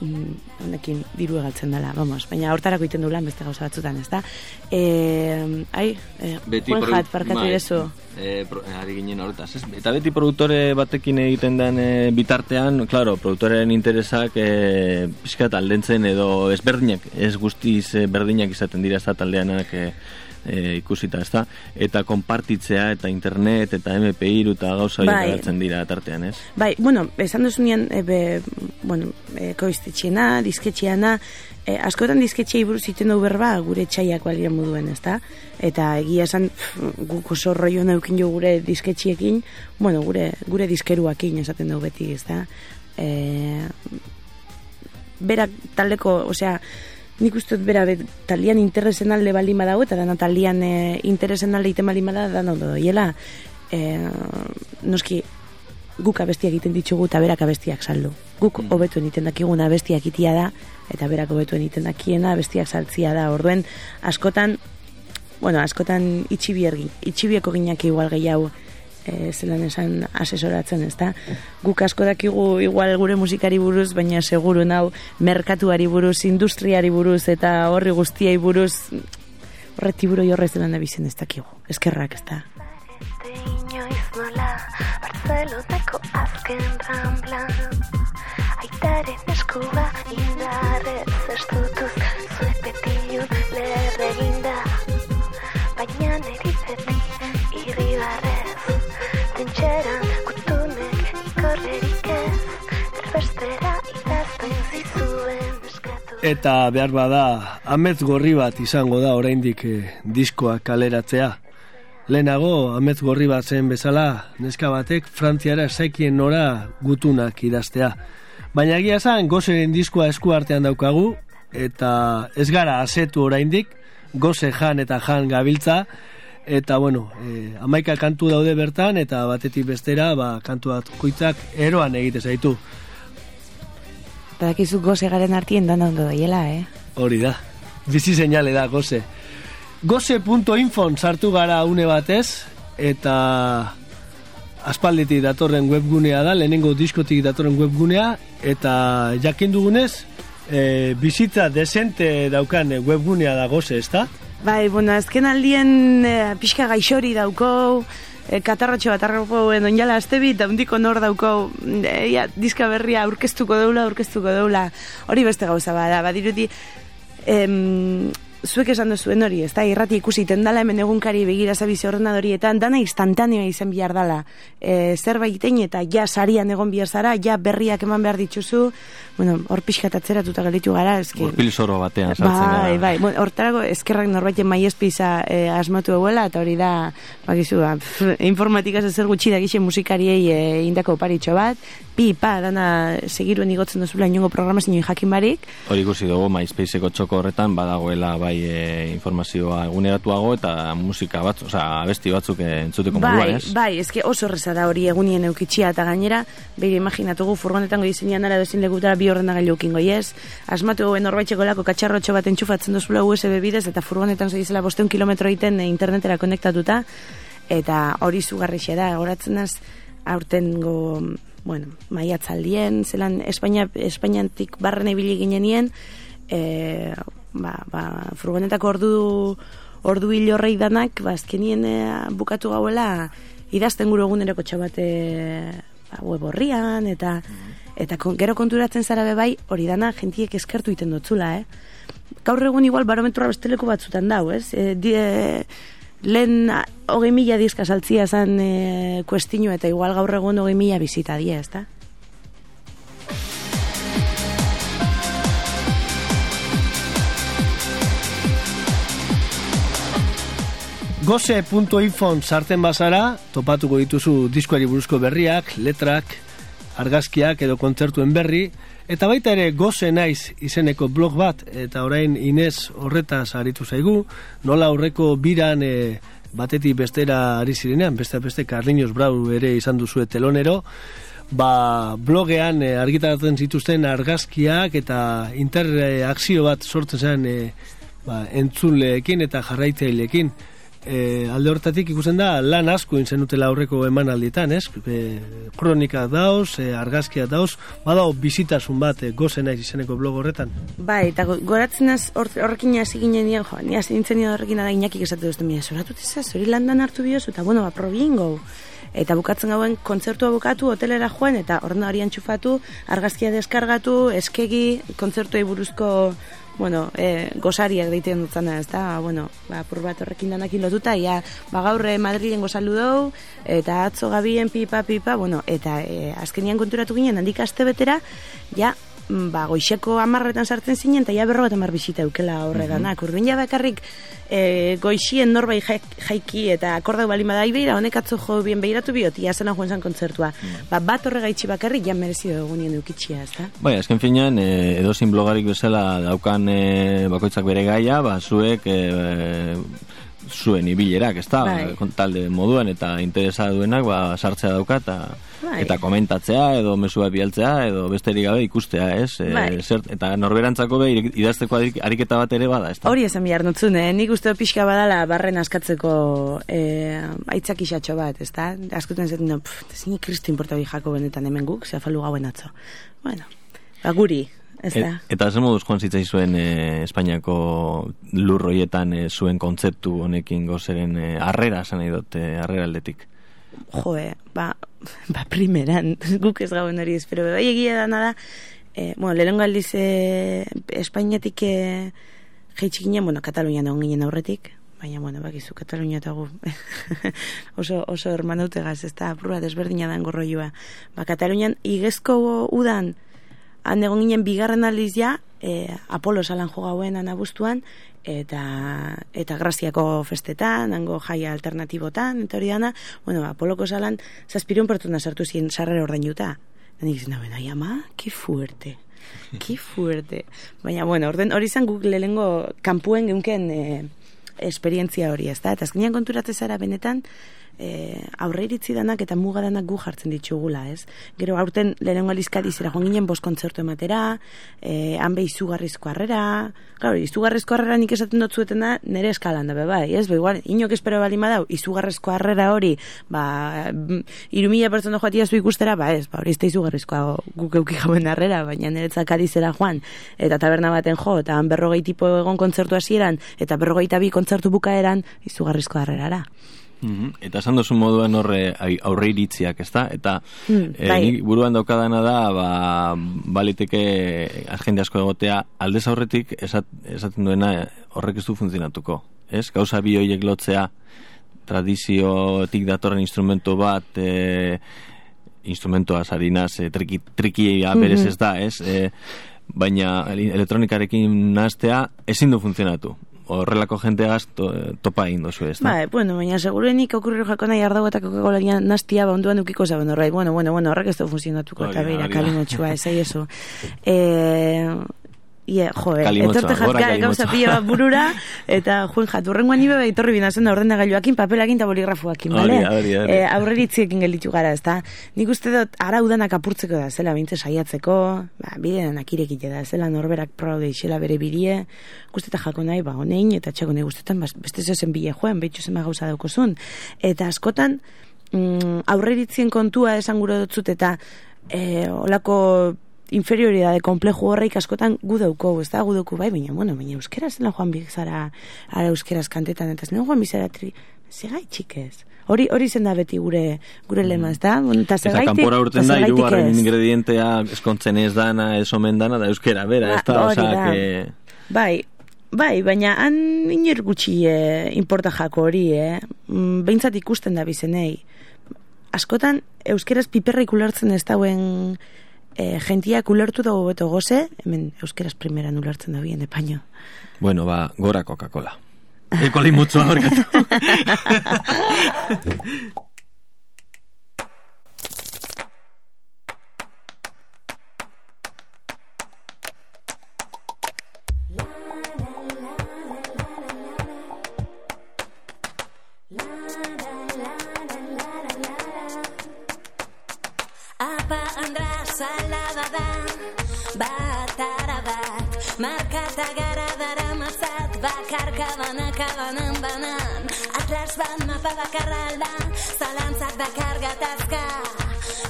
mm, honekin diru egaltzen dela, vamos, baina hortarako iten du lan beste gauza batzutan, ez da? E, ai, e, Juan Jat, parkatu bai, irezu. E, pro, ari ginen horretaz, ez? Eta beti produktore batekin egiten den e, bitartean, claro, produktoren interesak e, pixkat aldentzen edo ezberdinak, ez guztiz e, berdinak izaten dira ez da taldeanak e, e, ikusita, ez da? Eta konpartitzea, eta internet, eta MP3 eta gauza Bai. dira tartean, ez? Bai, bueno, esan duzu nian, e, be, bueno, e, koiztetxeena, disketxeana, e, askotan disketxei buruz iten dugu berba gure txaiak balira moduen, ezta? Eta egia esan, guk oso rollo neukin jo gure disketxiekin, bueno, gure, gure diskeruakin esaten dugu beti, ezta? E, berak taldeko, osea, nik uste dut bera bet, taldean interesen alde baldin badago, eta dana taldean e, interesen alde iten baldin bada, dana ondo doiela. E, noski, guk abestiak egiten ditugu eta berak abestiak saldu. Guk Mm. hobetu egiten dakiguna abestiak itia da, eta berak hobetu egiten dakiena abestiak saltzia da. Orduen, askotan, bueno, askotan itxibiergi, itxibieko ginak igual gehiago, e, zelan esan asesoratzen, ez da? Guk asko dakigu igual gure musikari buruz, baina seguru nau merkatuari buruz, industriari buruz, eta horri guztiai buruz, horreti buru horrez zelan da bizen ez dakigu. Eskerrak, ez da? Barcelotako azken rambla Aitaren eskuba indarrez estutuz Eta behar bada, amez gorri bat izango da oraindik eh, diskoa kaleratzea. Lehenago, amez gorri bat zen bezala, neska batek Frantziara saikien nora gutunak idaztea. Baina egia esan, gozeren diskoa esku artean daukagu, eta ez gara asetu oraindik, goze jan eta jan gabiltza, eta bueno, e, amaika kantu daude bertan, eta batetik bestera, ba, kantu bat koitzak eroan egite zaitu. Eta dakizu goze garen artien dana ondo doiela, eh? Hori da. Bizi seinale da, goze. Goze.infon sartu gara une batez, eta aspalditik datorren webgunea da, lehenengo diskotik datorren webgunea, eta jakin dugunez, e, bizitza desente daukan webgunea da goze, ezta? Bai, bueno, azken aldien e, pixka gaixori dauko, e, katarratxo bat arropoen onjala astebi, eta hundiko nor dauko, e, ja, diska berria aurkeztuko deula, aurkeztuko deula, hori beste gauza bada, badirudi, em, zuek esan duzuen hori, ez da, irrati ikusi dala hemen egunkari begira zabizi ordenadorietan, dana instantanea izan bihar dala. E, zerbait egin eta ja sarian egon bihar zara, ja berriak eman behar dituzu, bueno, hor pixkat atzeratuta gelitu gara, eski. Urpil zoro batean sartzen Bai, gara. bai, bueno, hortarako eskerrak norbaiten maiezpiza e, asmatu eguela, eta hori da, bakizu, ba, informatikaz ezer gutxi da gixe musikariei e, indako paritxo bat, pi, pa, dana segiruen igotzen duzula inongo programazio jakin barik, Hori ikusi dugu MySpaceko txoko horretan badagoela bai e, informazioa eguneratuago eta musika batzu, osea, abesti batzuk entzuteko bai, moduan, ez? bai, eske oso erreza da hori egunien eukitxia eta gainera, begira imaginatugu furgonetan goizenean ara dozin lekutara bi ordenagailu ukingo, yes? Asmatu goen norbaitxeko lako katxarrotxo bat entxufatzen duzula USB bidez eta furgonetan zedizela bosteun kilometro egiten e, internetera konektatuta eta hori zugarrixe da, goratzen az aurtengo bueno, maiatzaldien, zelan Espainia, Espainiantik barren ibili ginenien, e, ba, ba, furgonetako ordu ordu hil horrei danak, ba, azkenien e, bukatu gauela idazten gure eguneroko txabate ba, web horrian, eta, eta kon, gero konturatzen zara be bai, hori dana jentiek eskertu iten dutzula, eh? Gaur egun igual barometroa besteleko batzutan dau, ez? E, di, e, lehen hogei mila dizka saltzia zan e, kuestinu, eta igual gaur egun hogei mila bizita die, ez da? Goze.infon sartzen bazara, topatuko dituzu diskoari buruzko berriak, letrak, argazkiak edo kontzertuen berri, eta baita ere goze naiz izeneko blog bat, eta orain Inez horretaz aritu zaigu, nola aurreko biran e, batetik bestera ari zirenean, beste beste Carliños Brau ere izan duzu telonero, ba, blogean e, argitaratzen zituzten argazkiak eta interakzio bat sortzen zen e, ba, entzuleekin eta jarraitzaileekin e, alde hortatik ikusten da lan asko intzen dutela aurreko emanaldietan, ez? E, kronika dauz, e, argazkia dauz, badao bizitasun bat e, gozen naiz izeneko blog horretan. Bai, eta go- goratzen az hor, horrekin hasi ginen nien, jo, ni hasi nintzen horrekin da inakik esatu duzten mila, zoratut ez hori landan hartu biozu, eta bueno, ba. Eta bukatzen gauen kontzertua bukatu, hotelera joan, eta horren hori antxufatu, argazkia deskargatu, eskegi, kontzertuei buruzko, bueno, e, gozariak deiten dutzana, ez da, bueno, ba, apur bat horrekin danakin lotuta, ia, ba, gaurre Madrilen gozalu dou, eta atzo gabien pipa, pipa, bueno, eta e, azkenian konturatu ginen, handik aste betera, ja, ba, goixeko amarretan sartzen zinen, eta ja berro bat amar bisita eukela horre danak. Urdin ja bakarrik e, goixien norbait jaik- jaiki eta akordau bali badai beira, honek atzo jo bien behiratu biot, ia zena joan zan kontzertua. Ba, bat horre gaitxi bakarrik, ja merezio egunien eukitxia, ez da? Bai, azken finean, e, edozin blogarik bezala daukan e, bakoitzak bere gaia, ba, zuek e, zuen ibilerak, ez da, Bai. talde moduan eta interesa duenak, ba, sartzea dauka eta Bai. eta komentatzea edo mesua bialtzea edo besterik gabe ikustea, ez? E, Bai. zer, eta norberantzako be idazteko arik- ariketa bat ere bada, ez da? Hori esan behar nutzun, eh? nik uste pixka badala barren askatzeko eh, aitzak isatxo bat, ez da? Askoten zaten du, pff, ni kristo importa bi jako benetan hemen guk, zefalu gauen atzo. Bueno, ba guri, ez E, da? eta zer moduz joan zitzaizuen e, Espainiako lurroietan e, zuen kontzeptu honekin gozeren e, arrera, esan nahi dut, e, arrera aldetik. joe, ba, ba primeran, guk ez gauen hori espero, bai egia da nada, eh, bueno, lehenengo aldiz eh, Espainiatik eh, jaitsi ginen, bueno, Katalunian egon ginen aurretik, baina, bueno, bakizu, Katalunia eta gu oso, oso hermanautegaz, ez da, apurra desberdina da gorroioa. Ba, Katalunian igezko udan, han egon ginen bigarren aldiz ja, e, Apolo salan jo gauen anabuztuan, eta, eta Graziako festetan, hango jaia alternatibotan, eta hori dana, bueno, Apoloko salan, zazpireun pertsona sartu ziren sarrera ordainduta. Da nik zena, bena, ama, ki fuerte. Ki fuerte. Baina, bueno, orden hori izan guk lehengo kanpuen geunken e, esperientzia hori, ez da? Eta azkenean konturatze zara benetan, e, aurre iritzi danak eta muga danak gu jartzen ditugula, ez? Gero aurten lehenengo alizkadi zera joan ginen bost kontzertu ematera, e, han izugarrizko harrera, claro, izugarrizko harrera nik esaten dut zuetena nire eskalan da, be, bai, ez? Be, igual, inok espero bali madau, izugarrizko harrera hori, ba, mm, irumila pertsona joatia zu ikustera, ba, ez, ba, hori da izugarrizkoa guk euki jauen harrera, baina niretzak ari zera joan, eta taberna baten jo, eta han berrogei tipo egon kontzertu hasieran, eta berrogeita bi kontzertu bukaeran, izugarrizko harrerara. Mhm. Eta esan duzu moduan horre aurre iritziak, ez da? Eta Mm, eh, nik buruan daukadana da, ba, baliteke jende asko egotea, aldez aurretik esat, esaten duena eh, horrek ez du funtzionatuko. Ez? Gauza bi horiek lotzea, tradiziotik datorren instrumento bat, e, instrumentoa sarinaz, e, triki, trikia berez Mhm. ez da, ez? E, baina elektronikarekin nastea ezin du funtzionatu. Horrelako jenteaz to, topa egin dozu, ez da? Bai, bueno, baina segurenik okurriru jako nahi ardago eta kokakolaria nastia baunduan dukiko zaben horreit. Bueno, bueno, bueno, horrek ez du funtzionatuko eta da, beira, da. kalimotxua, ez ezo. Eh, Ie, jo, eh, etorte jatka gauza pila bat burura, eta juen jatu, horrengoan nibe bai etorri binazen da ordenagailuakin, papelakin eta boligrafoakin, Hori bale? da. Eh, aurreritziekin gelditu gara, ez da? Nik uste dut, ara udanak apurtzeko da, zela bintze saiatzeko, ba, bideanak irekite da, zela norberak praude isela bere birie, guzteta jako nahi, ba, honein, eta txako nahi guztetan, ba, beste zezen bile joen, behitxu zema gauza daukozun. Eta askotan, mm, aurreritzien kontua esan gure dutzut, eta eh, olako inferioridade komplejo horreik askotan gu dauko, ez da, gu dauko bai, baina, bueno, baina euskera zela joan bizara, ara euskeraz kantetan, eta ez joan bizara tri, zegai txikez. Hori hori zen da beti gure gure lema, ez da? Eta Eta zergaitik- kanpora urten da, irugarren ez? ingredientea eskontzen ez dana, ez omen dana, da euskera, bera, ez da, Ba, osea, da. que... Bai, bai, baina han iner gutxi eh, importa jako hori, eh? Mm, Behintzat ikusten da bizenei. Askotan, euskeraz piperrik ulertzen ez dauen eh, jentiak ulertu dago beto goze, hemen euskeraz primeran ulertzen da bien, epaino. Bueno, ba, gora Coca-Cola. Eko limutzua horkatu. salabada, batarabat, markata gara dara mazat, bakar kabana kabanan banan, atlas ban mapa bakarra alda, zalantzak bakar gatazka,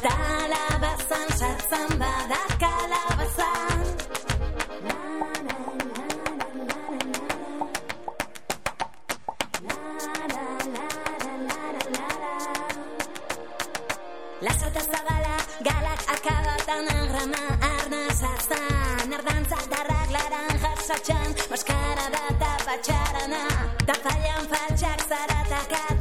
talabazan sartzen badakala bazan, akabatan agrama arna zazan Erdantza darrak laranja satxan, maskara da eta patxarana. Tapaian faltxak zarataka,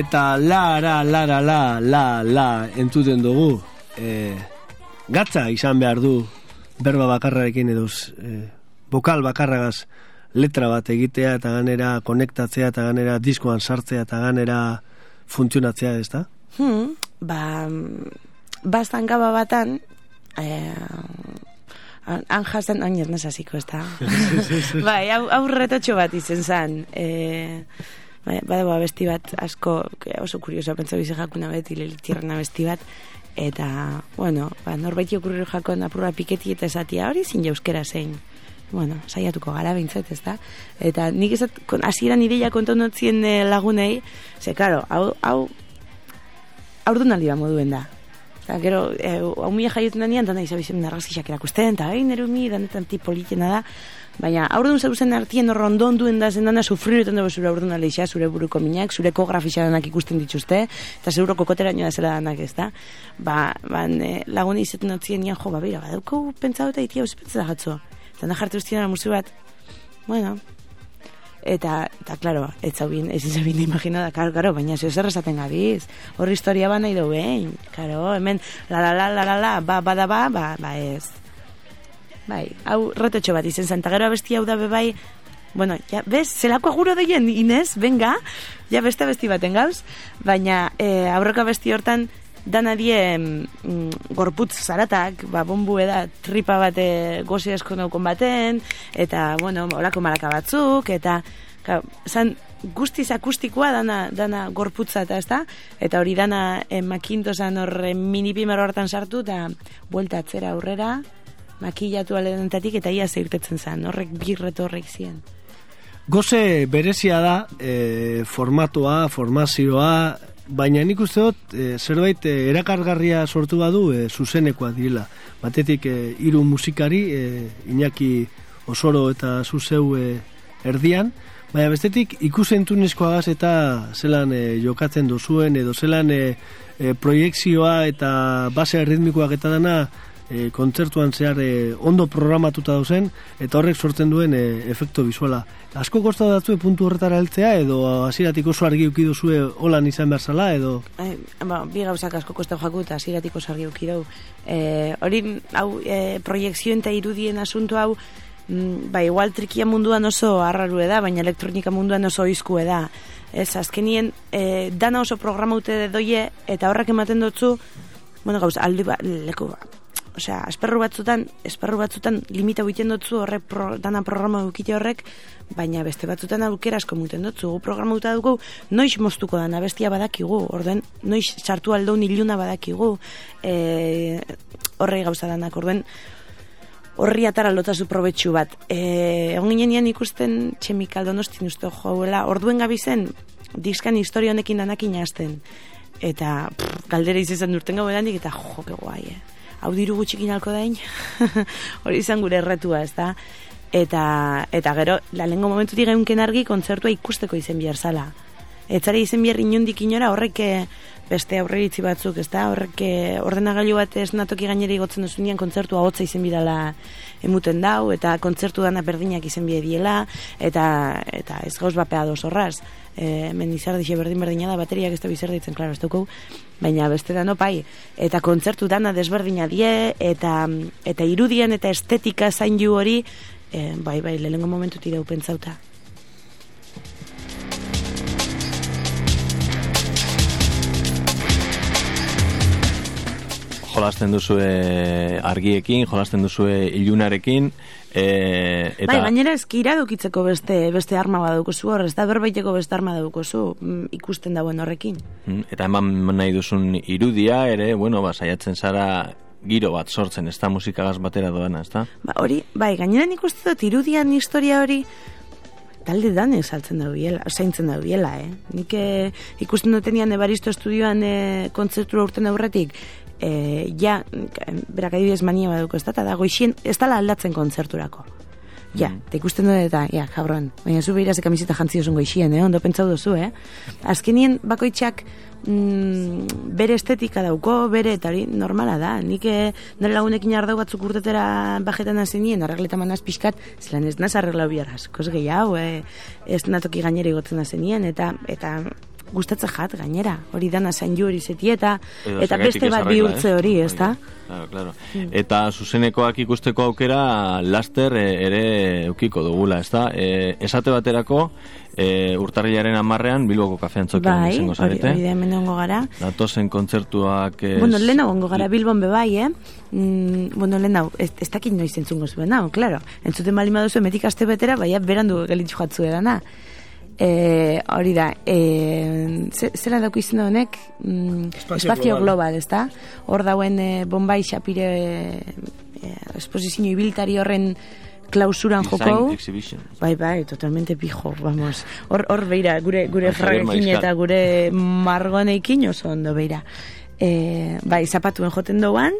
Eta lara, lara, la, la, la, entzuten dugu. E, gatza izan behar du berba bakarrarekin edo e, bokal bakarragaz letra bat egitea eta ganera konektatzea eta ganera diskoan sartzea eta ganera funtzionatzea, ez da? Hmm, ba, bastan gaba batan, eh, han jasen, oin ez nesaziko, ez da? bai, retotxo bat izen zan. Eh, badago abesti bat asko, que oso kurioso, pentsa bizi jakuna beti, lelitierren abesti bat, eta, bueno, ba, norbaiti okurriru jakon apurra piketi eta esatia hori zin euskera zein. Bueno, saiatuko gara bintzat, ez da? Eta nik ezat, hasieran ideia kontonotzien eh, lagunei, ze, karo, hau, hau aurdun aldi moduen da. Eta gero, e, hau mila jaioten denean, dana izabizen narrazkixak erakusten, eta hain erumi, danetan ti politena da. Baina, aurdun zeuzen artien hor ondon duen da zen dana sufriretan dugu zure aurdun aleixea, zure buruko minak, zure kografisa danak ikusten dituzte, eta seguro kokotera nioa zela danak ez da. Ba, ba ne, lagun izaten otzien nian, jo, ba, bera, badauko pentsau eta itia usipetza da jatzo. Eta na jartu ustien musu bat, bueno, eta, eta, klaro, ez zau bin, ez zau bin imagina da, karo, karo, baina zeu zer esaten gabiz, horri historia ba nahi dugu, behin, karo, hemen, la, la, la, la, la, la, ba, ba, da, ba, ba, ba, ez. Bai, hau rotetxo bat izen zen, gero abesti hau da bebai, bueno, ja, bez, zelako aguro deien, Inez, venga, ja beste abesti baten gauz, baina e, aurreko abesti hortan, dana die mm, gorputz zaratak, ba, bombu eda tripa bate gozi asko naukon baten, eta, bueno, olako maraka batzuk, eta, ka, zan, guztiz akustikoa dana, dana gorputza eta ezta, eta hori dana eh, makintozan horre minipimero hortan sartu, eta buelta atzera aurrera, makillatu aledentatik, eta ia zeirtetzen zen, horrek birreto horrek zien. Goze berezia da, e, formatua, formazioa, baina nik uste dut e, zerbait e, erakargarria sortu badu e, zuzenekoa direla. Batetik e, hiru musikari, e, Iñaki Osoro eta Zuzeu e, erdian, baina bestetik ikusentunezkoagaz eta zelan e, jokatzen duzuen edo zelan e, e, proiektzioa eta base ritmikoak eta dana e, kontzertuan zehar e, ondo programatuta dauzen eta horrek sortzen duen e, efekto visuala. Asko kosta datzue puntu horretara heltzea edo hasieratik oso argi uki duzue holan izan behar zala edo... Ai, ba, bi gauzak asko kosta joaku eta hasieratik oso argi uki dau. E, hori, hau, e, proiekzioen eta irudien asuntu hau, mm, ba, igual trikia munduan oso arraru da, baina elektronika munduan oso izku da. Ez, azkenien, e, dana oso programaute doie eta horrek ematen dutzu, bueno, gauz, aldi ba, leku, osea, esperru batzutan, esperru batzutan limita egiten dutzu horrek pro, dana programa dukite horrek, baina beste batzutan aukera asko muten dutzu. Gu programa duta dugu, noiz moztuko dana bestia badakigu, orden, noiz sartu aldoun iluna badakigu, e, horrei gauza danak, orden, horri atara lotazu probetxu bat. E, egon ginen ikusten txemikal donostin uste joela, orduen gabizen, diskan historia honekin danakin hasten eta pff, galdera izan durten gau edandik, eta jo, guai, eh? Hau diru gutxikin alko dain, hori izan gure erretua, ez da? Eta, eta gero, lalengo momentu digeunken argi, kontzertua ikusteko izen bihar zala. Etzara izen bihar inundik inora, horrek eh, beste aurreritzi batzuk, ez da? Horrek eh, ordenagailu bat ez natoki gainera igotzen duzunean, kontzertua hotza izen bidala emuten dau, eta kontzertu dana berdinak izen diela, eta, eta ez gauz bapea doz horraz e, hemen izardixe berdin berdina da, bateriak ez da bizarditzen, klaro, ez dugu, baina beste da pai, eta kontzertu dana desberdina die, eta, eta irudien eta estetika zain ju hori, e, bai, bai, lehengo momentu tira upentzauta. Jolasten duzue argiekin, jolasten duzue ilunarekin, E, eta... Bai, gainera eskira dukitzeko beste beste arma badukozu hor, ez da berbaiteko beste arma badukozu mm, ikusten dauen horrekin. Mm, eta eman nahi duzun irudia ere, bueno, ba, saiatzen zara giro bat sortzen, ez da musikagaz batera doana, ez da? Ba, hori, bai, gainera nik uste dut irudian historia hori talde dan saltzen da biela, zaintzen da biela, eh? Nik eh, ikusten dutenian Ebaristo estudioan eh, kontzertu urten aurretik, e, ja, berak adibidez mania baduko ez da, eta da goixien, ez dala aldatzen kontzerturako. Ja, mm. eta ikusten dut eta, ja, jabroan, baina zu behira ze kamiseta jantzi duzun goixien, eh? ondo pentsau duzu, eh? Azkenien bakoitzak mm, bere estetika dauko, bere, eta hori normala da. Nik eh, nire lagunekin ardau batzuk urtetera bajetan hasi nien, arregleta manaz pixkat, zelan ez naz arreglau biaraz, kos gehiago, eh? ez natoki gainera igotzen hasi nien, eta, eta gustatze jat gainera. Hori dana zain ju hori zeti eta eta beste bat bihurtze hori, ez da? Claro, claro. Mm. Eta zuzenekoak ikusteko aukera laster e, ere eukiko dugula, ez da? E, esate baterako e, urtarriaren amarrean Bilboko kafean txokian bai, izango zarete. Bai, hori da hemen gara. Datozen kontzertuak... Ez... Bueno, lehen ongo gara Bilbon bebai, eh? Mm, bueno, lehen hau, ez, ez dakit noiz entzungo zuen, hau, claro. Entzuten bali maduzu, emetik aste betera, bai, berandu gelitzu jatzu edana. E, hori da, e, zela dauk izan honek? Mm, espazio, espazio global, ez da? Hor dauen e, Bombay Shapire e, esposizio ibiltari horren klausuran joko. Bai, bai, totalmente pijo, vamos. Hor, hor beira, gure, gure fragekin eta gure margoneikin oso ondo beira. E, bai, zapatuen joten doan,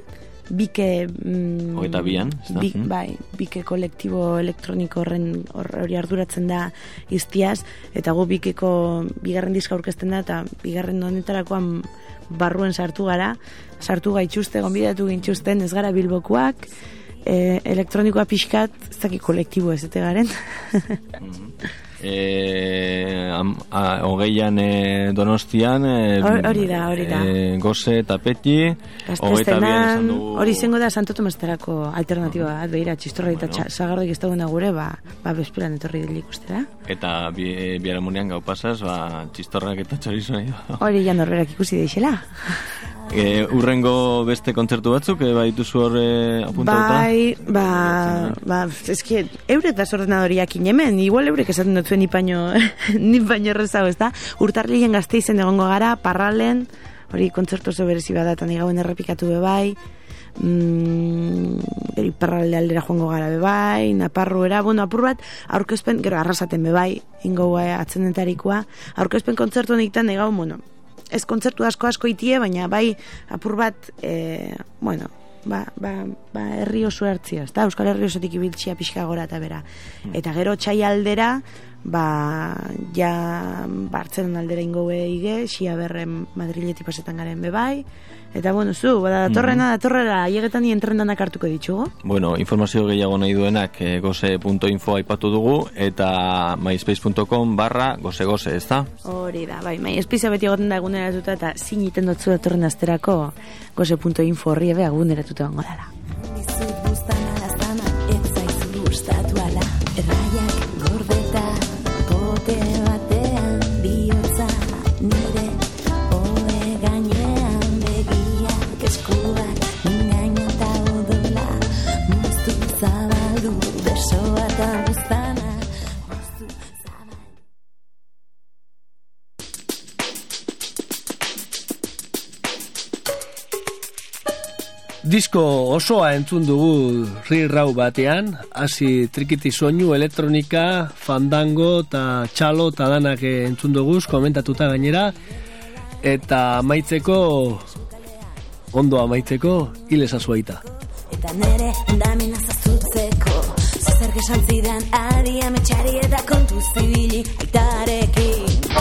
bike... Mm, Hogeita bian, ez da? Bi, Mm. bai, bike kolektibo elektroniko horren hor- hori arduratzen da iztiaz, eta gu bikeko bigarren diska aurkezten da, eta bigarren honetarakoan barruen sartu gara, sartu gaitxuste, gonbidatu gintxusten, ez gara bilbokuak, e, elektronikoa pixkat, ez dakit kolektibo ez ete garen. E, am, a, hogeian e, donostian e, Hor- hori da, hori da. E, goze hogeita Gaztestenan, dugu hori izango da Santo Tomastarako alternatiba bat, behira, txistorra eta Bueno. sagardoik ez dagoena gure, ba, ba bezperan etorri dili ikustera. eta bi, e, biharamunean gau pasaz ba, txistorrak eta txorizo nahi Hori ja norberak ikusi deixela. e, urrengo beste kontzertu batzuk e, baituzu hor e, apuntauta Bai, ba, ba, eski, eurek da ordenadoriak hemen, igual eurek esaten dut zuen ni paño errezago, ez da? Urtarrien gazteizen egongo gara, parralen, hori kontzertu oso berezi bat da, eta nigauen errepikatu be bai, mm, gero iparralde aldera joango gara be bai, naparruera, bueno, apur bat, aurkezpen, gero arrasaten be bai, ingo atzendentarikoa, aurkezpen kontzertu honiktan negau, bueno, ez kontzertu asko asko itie, baina bai apur bat, e, bueno, ba, ba, ba herri oso hartzia, ezta? Euskal Herri osotik ibiltzia pixka gora eta bera. Eta gero txai aldera, ba, ja Bartzelon aldera ingoe ige, xia berren Madrileti pasetan garen bebai, eta bueno, zu, bada datorrena, datorrera, aiegetan ni entrenanak hartuko ditugu. Bueno, informazio gehiago nahi duenak e, goze.info aipatu dugu eta myspace.com barra goze-goze, ez da? Hori da, bai, mai, espizia beti egoten da eguneratuta eta ziniten dutzu datorren asterako goze.info horri ebe eguneratuta gongo dala. Disko osoa entzun dugu rirrau batean, hasi trikiti soinu, elektronika, fandango eta txalo eta danak entzun dugu, komentatuta gainera, eta amaitzeko, ondo amaitzeko, hil ezazuaita. Eta nere ondamena zazutzeko Zer gesan zidan adia metxari eta kontu zibili aitarekin.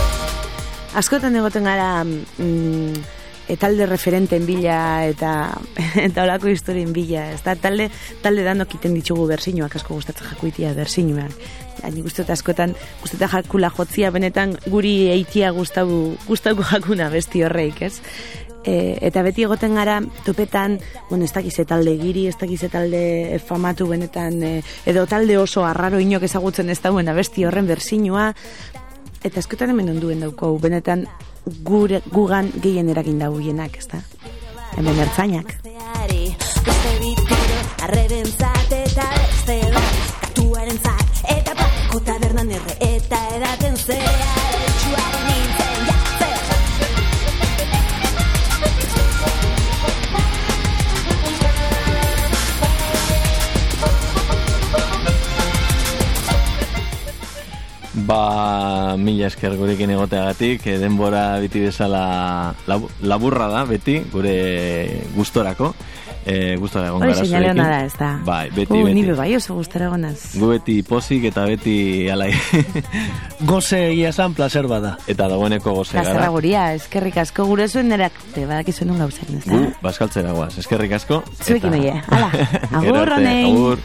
Askotan egoten gara mm, talde referenten bila eta eta olako historien bila, ez da, talde, talde danok iten ditugu bersinuak asko gustatzen jakuitia bersinuak. Ja, nik uste dut askotan, gusteta jakula jotzia benetan guri eitia gustau, gustauko jakuna besti horreik, ez? E, eta beti egoten gara topetan, bueno, ez dakize talde giri, ez dakize talde famatu benetan, e, edo talde oso arraro inok ezagutzen ez dauen abesti horren bersinua, Eta askotan hemen onduen dauko, benetan gure, gugan gehien eragin dauienak, ez da? Hemen ertzainak. Arrebentzat eta beste bat, katuaren zat, eta pateko tabernan erre, eta edaten zea, Ba, mila esker gurekin egoteagatik, e, denbora beti bezala labu- laburra da, beti, gure gustorako. E, gustora egon gara zurekin. da, ez da? Bai, beti, uh, beti. Ni be bai oso gustara gonaz. Gu beti pozik eta beti alai. Goze egia esan placer bada. eta dagoeneko goze Plazerra gara. guria, eskerrik asko gure zuen erak, te badakizu nun gauzen, ez da? Gu, baskaltzera guaz, eskerrik asko. Zuekin eta- oie, hala, Gero agur. Agur.